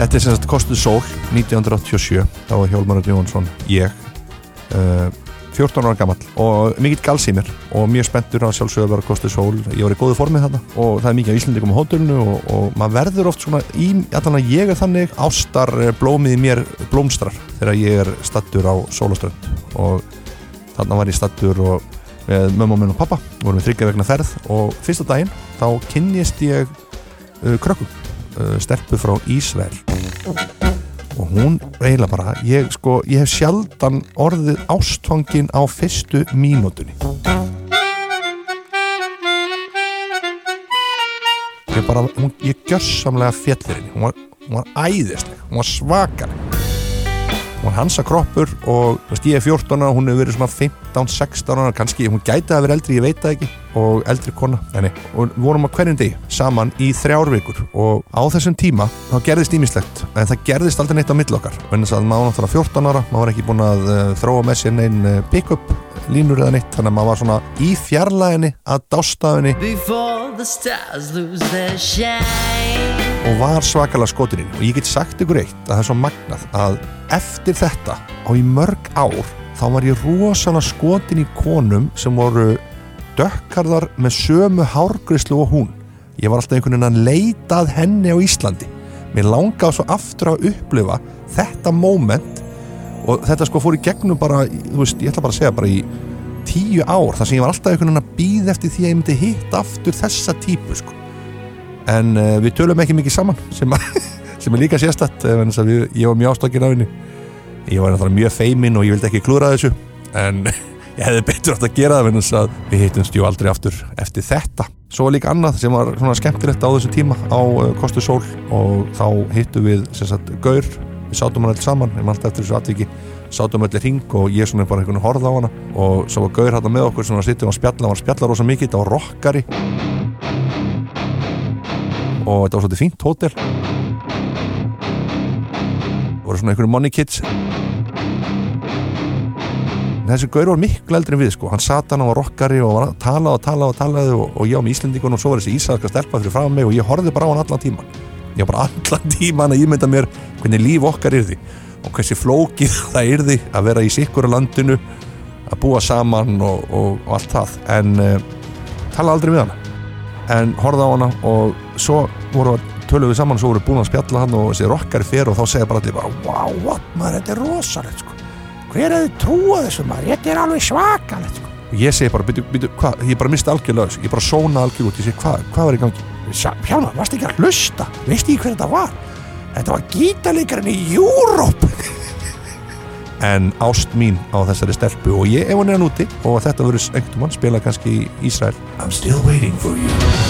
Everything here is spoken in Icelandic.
Þetta er sem sagt Kostuð Sól 1987, þá var Hjálmar Jónsson ég uh, 14 ára gammal og mikill gals í mér og mjög spenntur að sjálfsögða að vera Kostuð Sól. Ég var í góðu formið þarna og það er mikið á Íslandikum á hótelinu og, og maður verður oft svona í, allan að ég er þannig ástar eh, blómið mér blómstrar þegar ég er stattur á Sólaströnd. Og þarna var ég stattur og með mömmu minn og pappa vorum við þryggja vegna ferð og fyrsta daginn þá kynnist ég uh, krökkum uh, stelpu frá Ísrael. Og hún eiginlega bara ég, sko, ég hef sjaldan orðið ástfangin á fyrstu mínútunni. Ég bara, hún, ég gjörsamlega fjallir henni. Hún var, var æðisleg, hún var svakar hún var hansa kroppur og veist, ég er 14 ára, hún hefur verið svona 15-16 ára, kannski, hún gæti að vera eldri ég veit það ekki, og eldri kona. Nei, og vorum að hverjum degi saman í þrjár vikur. Og á þessum tíma þá gerðist ímislegt, en það gerðist aldrei neitt á mill okkar, en þess að maður var náttúrulega 14 ára maður var ekki búin að uh, þróa með sér neinn uh, pick-up línur eða neitt þannig að maður var svona í fjarlæginni að dástafinni Og var svakalega skotin inn. Og ég get sagt ykkur eitt að það er svo magnað að eftir þetta á í mörg ár þá var ég rosalega skotin í konum sem voru dökkarðar með sömu hárgrislu og hún. Ég var alltaf einhvern veginn að leita að henni á Íslandi. Mér langaði svo aftur að upplifa þetta moment og þetta sko fór í gegnum bara þú veist, ég ætla bara að segja bara í tíu ár þar sem ég var alltaf einhvern veginn að býða eftir því að ég myndi hitta aftur þessa típu sko en uh, við tölum ekki mikið saman sem, að, sem er líka sérstætt uh, við, ég var mjög ástokkinn af henni. Ég var náttúrulega mjög feiminn og ég vildi ekki klúra þessu en ég hefði betur átt að gera það að við hittumst jú aldrei aftur eftir þetta. Svo var líka annað sem var svona skemmtilegt á þessu tíma á uh, Kostu Sól og þá hittum við sem sagt Gaur. Við sátum hann allir saman, ég mælti eftir þessu atviki. Sátum allir hring og ég svona bara einhvern horð á hana og svo var Gaur hérna með okkur svona sittum og spjalla, hann var spjallar rosa mikið þetta var rockari og þetta var svolítið fínt hótel. Það voru svona einhverju money kids. En þessi gaur var miklu eldri en við sko. Hann sat hann var rockari og var að tala og tala og talaði og, og ég á með Íslendingun og svo var þessi ísæðska stelpa fyrir frá mig og ég horfið bara á hann allan tíman ég var bara allan tíman að ímynda mér hvernig líf okkar er því og hversi flókið það er því að vera í sikkura landinu að búa saman og, og, og allt það. En uh, tala aldrei við hana en horfði á hana og svo voru tölum við saman og svo voru búin að spjalla hann og þessi rockari fer og þá segja bara allir bara wow, what maður, þetta er rosalegt sko. Hver hefði trúað þessu maður, þetta er alveg svakalegt sko. Og ég segi bara, byrju, byrju, hvað, ég bara misti algjörlega þessu, ég bara sóna algjörlega út, ég segi hvað, hvað var í gangi? Hjálmar, varst ekki að hlusta, veist ekki hver þetta var? Þetta var gítarleikarinn í Júróp en ást mín á þessari stelpu og ég ef hún er hann úti og þetta verður einhvern mann spila kannski í Ísrael. I'm still waiting for you